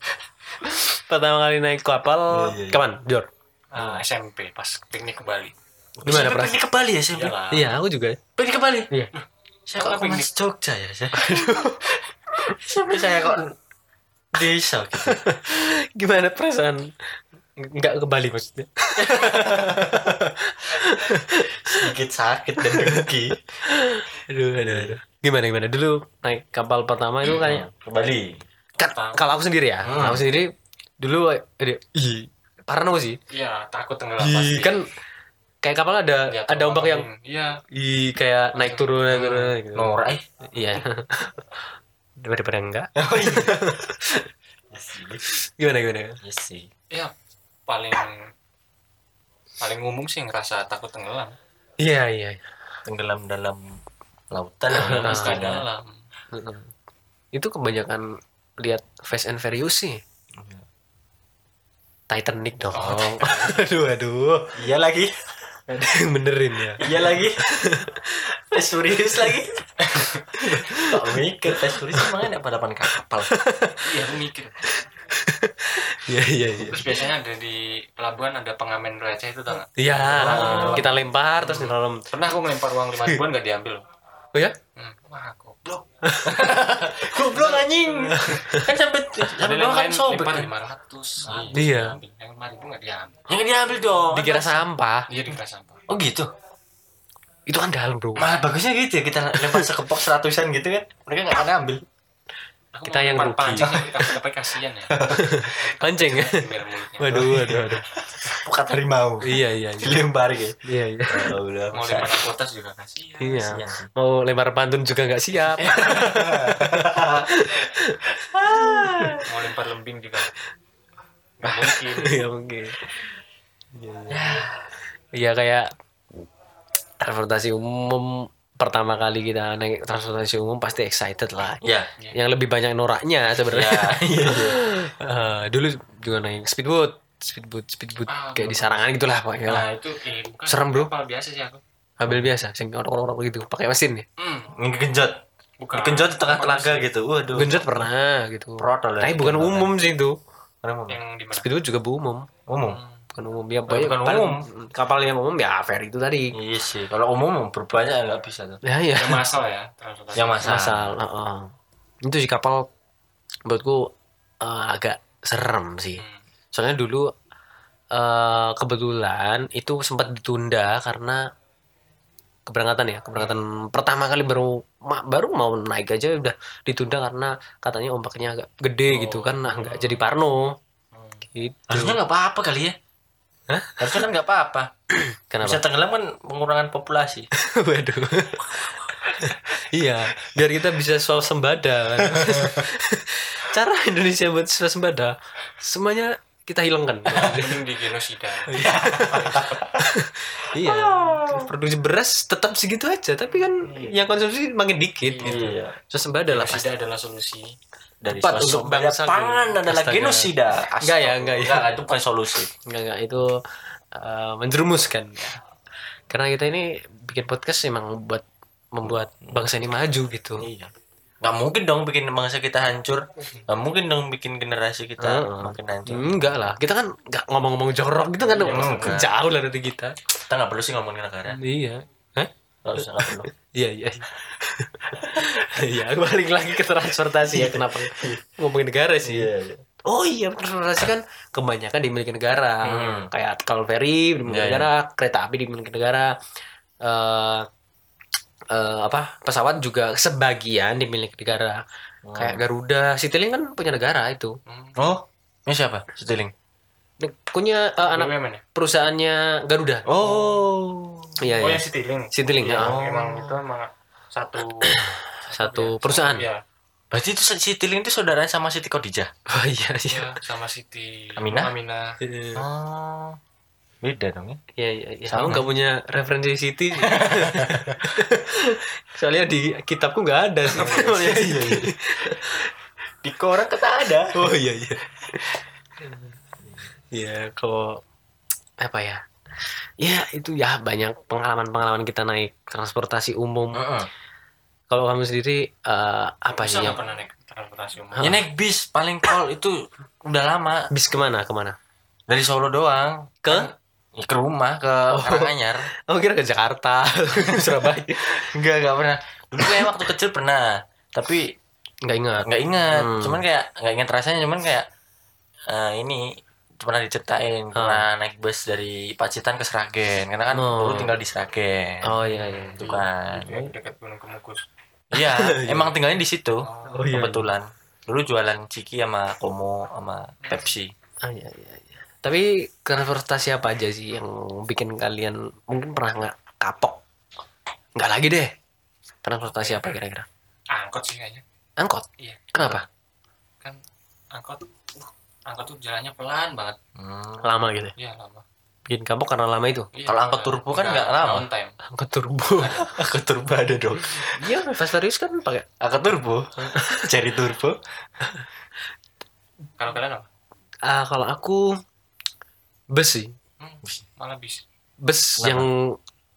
(laughs) pertama kali naik kapal Iya, iya, iya. kapan Jor Ah, SMP pas piknik ke Bali. Gimana perasaan? piknik ke Bali ya? Iyalah. iya aku juga Piknik ke Bali. iya Saya Kok kok piknik Jogja ya saya. (laughs) Saya kok desa gitu. (laughs) gimana perasaan nggak ke Bali maksudnya Sedikit sakit dan dengki. Aduh aduh aduh gimana gimana dulu naik kapal pertama itu kayak Ke Bali. kalau aku sendiri ya Hmm. aku sendiri dulu ada ih parno sih Iya, takut tenggelam pasti. kan kayak kapal ada Lihat ada ombak yang. Iya. ih kayak naik turun naik turun gitu. Norak eh. iya (laughs) daripada enggak (laughs) Oh iya. (laughs) Yes, gimana gimana yes sih. Iya, paling paling umum sih ngerasa takut tenggelam. iya iya Tenggelam dalam lautan Nah, ya, Di pastinya. dalam. Heeh. itu kebanyakan lihat Fast and Furious sih Titanic dong (laughs) aduh aduh Iya lagi. ada (laughs) yang benerin ya Iya lagi. Fast Furious lagi. (laughs) Kok mikir Fast Furious emang ada balapan kapal. Iya, aku mikir. Iya iya iya. Terus biasanya ada di pelabuhan ada pengamen receh itu tau? Iya, Oh. kita lempar terus di dalam. Pernah aku ngelempar uang lima ribuan nggak diambil. Oh ya? Hmm. Wah goblok. (laughs) Goblok anjing. kan sampai sampai bawah kan sobek. lima ratus. Iya. Yang lima ribu nggak diambil. Yang diambil dong. Dikira sampah. Iya di kelas sampah. Oh gitu. Itu kan dalam, Bro. Malah bagusnya gitu ya kita lempar sekepok seratusan gitu kan. Mereka nggak ada ambil. Aku Kita yang rugi. pancing tapi kasihan ya. (laughs) Pancing ya. Waduh, waduh, waduh. Bukan harimau. Iya, iya, iya. Dilempar gitu. Iya, iya. Oh, udah. Mau lempar potas juga kasihan. Iya. Kasihan. Mau lempar pantun juga nggak siap. (laughs) Mau lempar lembing juga. Nggak mungkin. (laughs) Iya mungkin. Iya, iya. Iya kayak transportasi umum pertama kali kita naik transportasi umum pasti excited lah. Ya. Yang lebih banyak noraknya sebenarnya. Iya. (laughs) Eh, dulu juga naik speedboat, speedboat, speedboat Ah, kayak di sarangan gitulah pokoknya lah. Nah itu eh, bukan Serem, bro. kapal biasa sih aku. Ambil biasa, sing orang-orang gitu, pakai mesin ya. Hmm. Ngegenjot. Bukan. Digenjot di tengah telaga gitu. Waduh. Genjot pernah gitu. Protol ya. Tapi bukan umum sih itu. Yang di mana? Speedboat juga bu umum. Umum. Hmm. Bukan umum ya, bukan paling- umum. Kapal yang umum ya ferry itu tadi. Iya sih. Kalau umum berbanyak nggak bisa tuh. Ya ya. Yang masal ya. Yang masal. Masal, heeh. Itu sih kapal buatku eh, agak serem sih. Hmm. Soalnya dulu eh kebetulan itu sempat ditunda karena keberangkatan ya, keberangkatan pertama kali baru ma- baru mau naik aja udah ditunda karena katanya ombaknya agak gede gitu kan, nah nggak jadi Parno. Gitu. Harusnya nggak apa-apa kali ya. Hah? Harusnya kan nggak apa-apa. (clears throat) Kenapa? Bisa tenggelam kan pengurangan populasi. (laughs) Waduh. iya, biar kita bisa swasembada kan. (laughs) Cara Indonesia buat swasembada semuanya kita hilangkan. Mending (laughs) di genosida. iya. Produksi beras tetap segitu aja, tapi kan yang konsumsi makin dikit gitu. Iya. Swasembada lah pasti. Adalah solusi. Dari Tepat untuk bangsa pangan gitu. adalah Astaga. genosida. Enggak ya, enggak ya. Enggak, itu bukan solusi. Enggak enggak itu eh, menjerumuskan. Karena kita ini bikin podcast emang buat membuat bangsa ini maju gitu. Iya. Nggak mungkin dong bikin bangsa kita hancur. Nggak mungkin dong bikin generasi kita Heeh. makin hancur. Enggak lah, kita kan enggak ngomong-ngomong jorok gitu kan enggak. jauh lah dari kita. Kita nggak perlu sih ngomongin negara. Iya. Nggak usah, nggak perlu. Iya, iya. Iya, balik lagi ke transportasi ya kenapa ngomongin negara sih. Iya, iya. Oh iya, transportasi kan kebanyakan dimiliki negara. Hmm. Kayak kalau ferry dimiliki Iya, negara, kereta api dimiliki negara. Eh eh, apa? Pesawat juga sebagian dimiliki negara. Kayak Garuda, Citylink kan punya negara itu. Hmm. Oh, ini siapa? Setiling. Ne- Punya eh, anak BUMN ya? perusahaannya Garuda. Oh. Iya, Oh iya. yang Citylink. Citylink, Iya, ya. Emang itu emang satu (coughs) Satu perusahaan. ya. Berarti itu Citiling itu saudaranya sama Siti Khadijah. (laughs) Oh iya, iya. Iya, sama Siti Aminah? Aminah. Oh. Beda dong ya. Iya, iya, iya. Sama. Aku nggak punya referensi Siti. (laughs) Soalnya di kitabku nggak ada sih. iya, iya. (laughs) Di koran kata ada. oh iya, iya. Iya, kalau apa ya? Ya itu ya banyak pengalaman-pengalaman kita naik transportasi umum. Heeh. Kalau kamu sendiri eh, apa Bisa sih yang pernah naik transportasi umum? Ya naik bis paling tol itu udah lama. bis ke mana ke mana? Dari Solo doang. Ke? Ya, ke rumah ke Karanganyar. (laughs) Oh kira ke Jakarta, (laughs) Surabaya. Enggak, enggak pernah. Dulu kayak waktu kecil pernah, tapi Nggak ingat. nggak ingat. Hmm. Cuman kayak nggak ingat rasanya, cuman kayak eh, ini pernah diceritain pernah naik bus dari Pacitan ke Sragen karena kan Oh. dulu tinggal di Sragen Oh iya iya. itu kan Dekat- Dekat Gunung Kemukus. (laughs) iya emang tinggalnya di situ Oh iya. kebetulan dulu jualan ciki sama komo sama Pepsi Ah, iya, iya, iya. Tapi transportasi apa aja sih yang bikin kalian mungkin pernah nggak kapok? Nggak lagi deh. Transportasi apa kira-kira? Angkot sih kayaknya. Angkot. Iya. Kenapa? Kan angkot angkot tuh jalannya pelan banget. Hmm. Lama gitu. Iya lama. Bikin kapok karena lama itu. Iya, Kalau angkot turbo kan nggak lama. On time. Angkot turbo. (laughs) Angkot turbo ada dong Iya, Fast Furious kan pakai. angkot turbo (laughs) Cherry turbo Kalau kalian apa? Ah, kalau aku bus sih. Hmm, malah bis. Bus Kenapa? yang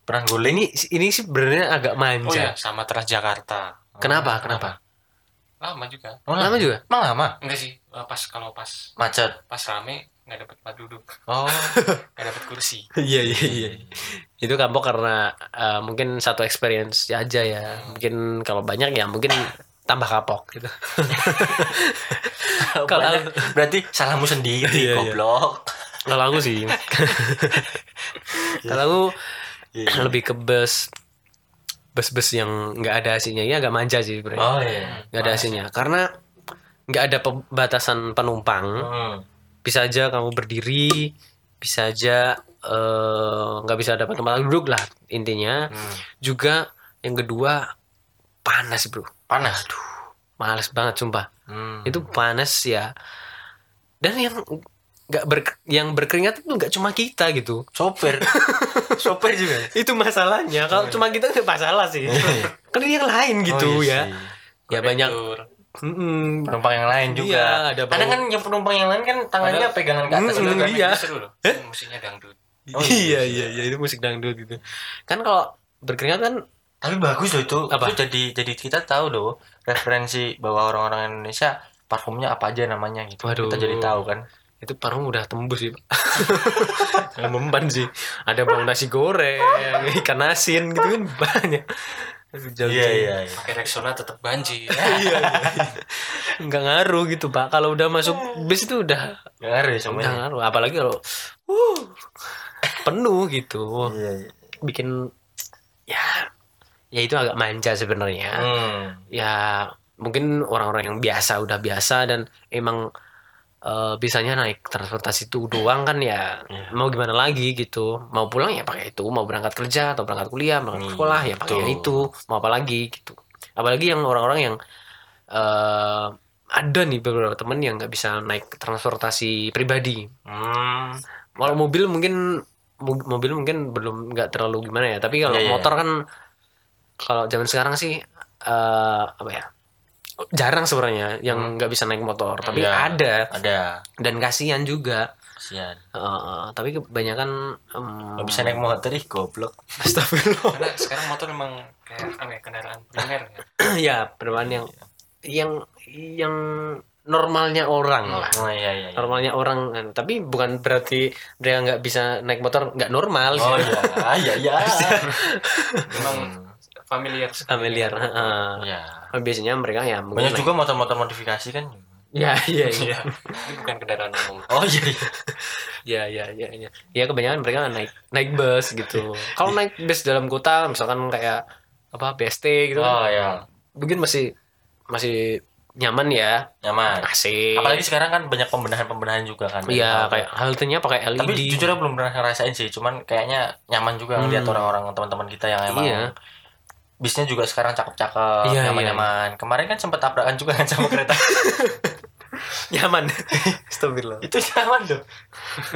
pernah guling ini ini sih sebenarnya agak Oh manja. iya, sama Transjakarta. Kenapa? Kenapa? lama juga Oh, Lama juga? Emang lama? enggak sih eh, pas kalau pas Macet. pas rame nggak dapat tempat duduk Oh. (laughs) nggak dapat kursi (laughs) Iya iya iya. Itu kapok karena eh, mungkin satu experience aja ya. Mungkin kalau banyak ya mungkin tambah kapok gitu. (laughs) Kalau- berarti salahmu sendiri, Iya, iya. goblok. Kalau aku sih. Kalau aku lebih ke bus bus-bus yang nggak ada AC-nya ya agak manja sih sebenarnya. Oh iya. nggak ada AC-nya karena nggak ada pembatasan penumpang. Hmm. Bisa aja kamu berdiri, bisa aja eh, nggak bisa dapat tempat duduk lah intinya. Hmm. Juga yang kedua panas bro, Panas. males banget sumpah. Hmm. Itu panas ya. Dan yang nggak ber yang berkeringat itu nggak cuma kita gitu. sopir. (laughs) sopir juga. Itu masalahnya. Kalau cuma kita nggak masalah sih. kan yang lain gitu Oh, iya ya. sih. Ya banyak. Mm-mm. penumpang yang lain juga. Iya, ada bau- Kadang kan yang penumpang yang lain kan tangannya Padahal- pegangan ke atas. Mm, kan. iya. seru loh Itu musiknya dangdut Oh, iya iya, iya iya itu musik dangdut gitu. Kan kalau berkeringat kan Tapi bagus loh itu. Apa? Itu jadi jadi kita tahu loh referensi bahwa orang-orang Indonesia parfumnya apa aja namanya gitu. Waduh. Kita jadi tahu kan. itu parfum udah tembus sih (laughs) mempan sih ada bau nasi goreng ikan asin gitu kan banyak Jauh Iya iya. iya. pakai Rexona tetap banjir (laughs) iya nggak ngaruh gitu pak kalau udah masuk bis itu udah Nggak ngaruh ya nggak semuanya. ngaruh apalagi kalau uh, penuh gitu Iya iya. bikin ya ya itu agak manja sebenarnya Hmm. ya mungkin orang-orang yang biasa udah biasa dan emang eh, bisanya naik transportasi itu doang kan ya. Iya. mau gimana lagi gitu. Mau pulang ya pakai itu. Mau berangkat kerja atau berangkat kuliah berangkat Hmm, sekolah ya pakai itu. Mau apa lagi gitu. Apalagi yang orang-orang yang eh ada nih beberapa temen yang nggak bisa naik transportasi pribadi. Hmm. kalau mobil mungkin mo- mobil mungkin belum nggak terlalu gimana ya. Tapi kalau Iya, iya. motor kan kalau zaman sekarang sih eh apa ya jarang sebenarnya yang nggak bisa naik motor tapi Iya. ada Ada. dan kasihan juga Kasihan. Eh, tapi kebanyakan Gak bisa naik motor ih goblok. Astagfirullah karena sekarang motor memang kayak apa ya kendaraan primer ya (clears throat) ya perubahan yang yang yang normalnya orang lah Oh iya iya. iya. normalnya orang tapi bukan berarti mereka nggak bisa naik motor nggak normal Oh iya iya iya. (laughs) memang Hmm. familiar familiar heeh. Iya. biasanya mereka ya mungkin Banyak juga motor-motor modifikasi kan. ya iya iya (laughs) Iya, ini bukan kendaraan umum. Oh iya iya. ya ya ya ya ya kebanyakan mereka naik naik bus gitu kalau naik bus dalam kota misalkan kayak apa BST gitu Oh kan, iya. mungkin masih masih nyaman ya Nyaman. AC Apalagi sekarang kan banyak pembenahan-pembenahan juga kan. iya kayak haltenya pakai LED Tapi jujur aku belum pernah ngerasain sih, cuman kayaknya nyaman juga Hmm. orang-orang teman-teman kita yang emang Iya. Bisnya juga sekarang cakep-cakep, Iya, nyaman-nyaman. Kemarin kan sempat tabrakan juga kan sama kereta. (laughs) nyaman (laughs) Astagfirullah itu nyaman tuh.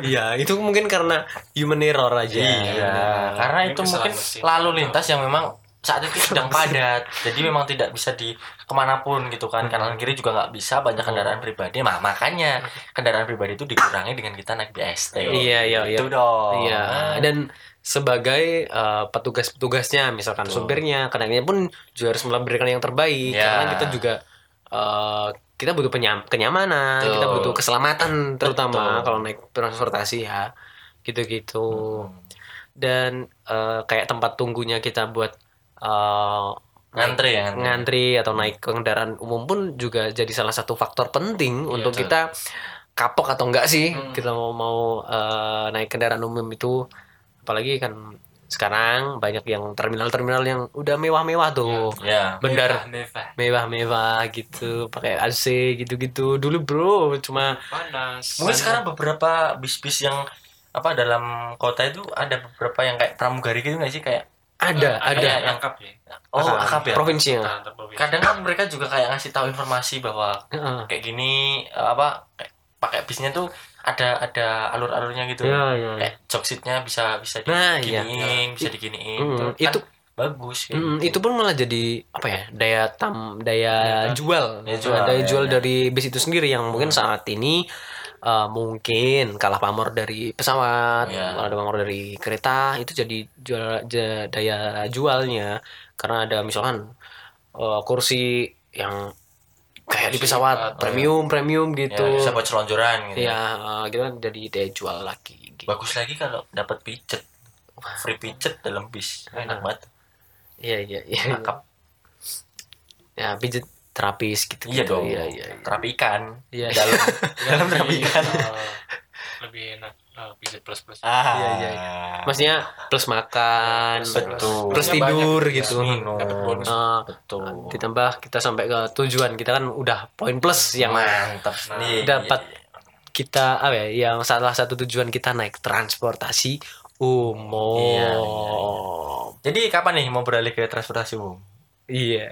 iya itu mungkin karena human error aja Iya, karena Ini itu kesalahan mungkin mesin. lalu lintas yang memang saat itu sedang padat, jadi memang tidak bisa di ke mana pun gitu kan. Kanan kiri juga nggak bisa banyak kendaraan pribadi. Nah, makanya kendaraan pribadi itu dikurangi dengan kita naik BST. Iya, iya, iya. Itu dong. Iya, dan sebagai eh, petugas-petugasnya, misalkan Betul. supirnya, kenaikannya pun juga harus memberikan yang terbaik. Iya. Karena kita juga eh, kita butuh penyam kenyamanan, Betul. kita butuh keselamatan, terutama Betul. kalau naik transportasi ya, gitu-gitu. Hmm. Dan eh, kayak tempat tunggunya kita buat eh, ngantri ya ngantri. ngantri atau naik kendaraan umum pun juga jadi salah satu faktor penting untuk betul. kita kapok atau enggak sih Hmm. kita mau mau eh, naik kendaraan umum itu apalagi kan sekarang banyak yang terminal-terminal yang udah mewah-mewah tuh Ya. Bendar. Mewah, mewah-mewah gitu pakai AC gitu-gitu dulu bro cuma panas. Mungkin sekarang beberapa bis-bis yang apa dalam kota itu ada beberapa yang kayak pramugari gitu nggak sih kayak ada ada yang- yang lengkap ya. oh akap ya. Nah, provinsi. Kadang kan mereka juga kayak ngasih tahu informasi bahwa Heeh. kayak gini eh, apa kayak pakai bisnya tuh ada ada alur-alurnya gitu. ya ya ya. Kayak jogsitnya bisa bisa Nah, iya. diginiin, bisa diginiin. Mm, Tuh kan itu bagus Mm, gitu. itu pun malah jadi apa ya daya tam daya Daya jual Daya jual, daya ya, jual ya. dari bis itu sendiri yang mungkin saat ini uh, mungkin kalah pamor dari pesawat Ya. kalah pamor dari kereta itu jadi jual daya jualnya karena ada misalkan uh, kursi yang kayak di pesawat lipat. premium premium Ya, gitu bisa buat selonjoran gitu. ya eh, gitu kan jadi dia jual lagi gitu. Bagus lagi kalau dapat pijet. Free pijet dalam bis. Enak banget. iya iya iya Cakep. ya pijat terapis gitu Iya gitu. dong. iya iya iya. Terapi ikan. Iya. Dalam (laughs) dalam terapi ikan. eh, lebih enak eh, pijat plus plus Ah. Iya, iya, maksudnya plus makan Betul. plus Plusnya tidur banyak, gitu minum. Dapat bonus. Eh, Betul. ditambah kita sampai ke tujuan kita kan udah poin plus yang mantap Nah, nih. dapat kita apa ya yang salah satu tujuan kita naik transportasi umum Iya, iya, Jadi kapan nih mau beralih ke transportasi umum? iya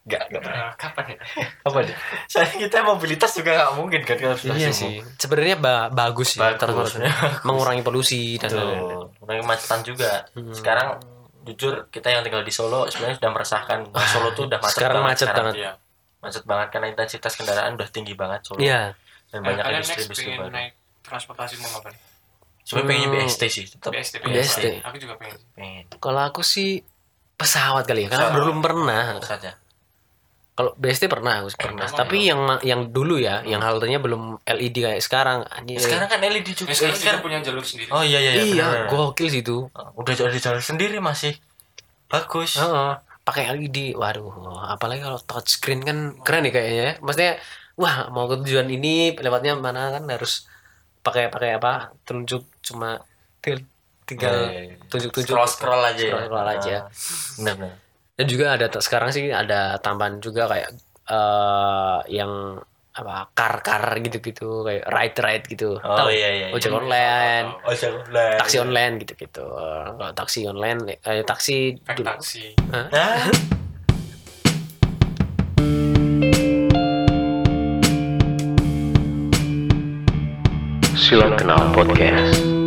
Enggak, enggak pernah. Eh, kapan ya Apa nih? Soalnya kita mobilitas juga nggak mungkin kan kalau transportasi iya umum. sih sebenarnya ba- bagus sih Bagus. transportasi mengurangi polusi dan lain-lain. Mengurangi kemacetan juga. Hmm. Sekarang jujur kita yang tinggal di Solo sebenarnya sudah merasakan bahwa Solo tuh udah macet sekarang banget macet sekarang. banget Iya. Macet banget karena intensitas kendaraan udah tinggi banget Solo. iya Dan Eh, banyak kalian industri next industri pengen baru. naik transportasi apa nih Sebenarnya pengen Hmm. BST sih, tetap BST BST. aku juga pengen pengen. kalau aku sih pesawat kali ya karena Pesawat. belum pernah saja. Kalau BST pernah aku pernah Emang tapi yang yang dulu ya yang haltenya belum LED kayak sekarang anjir. Sekarang kan LED juga. Sekarang kita punya jalur sendiri Oh iya iya iya. iya gokil sih itu Udah jadi jalan sendiri masih. Bagus. Heeh, pakai LED. Waduh, apalagi kalau touchscreen kan keren nih kayaknya. ya. Maksudnya wah, mau ke tujuan ini lewatnya mana kan harus pakai pakai apa? Tunjuk cuma tinggal, Iya, iya, iya. tunjuk-tunjuk Scroll scroll aja ya. Scroll-scroll aja. Ah, Benar benar. Dan juga ada sekarang sih ada tambahan juga kayak eh yang apa car-car gitu-gitu kayak ride-ride gitu. Oh Tahu? iya iya. iya. Ojek online, Oh, ojek online. taksi online gitu-gitu. Kalau taksi online eh taksi dulu. taksi Silang Kenal Podcast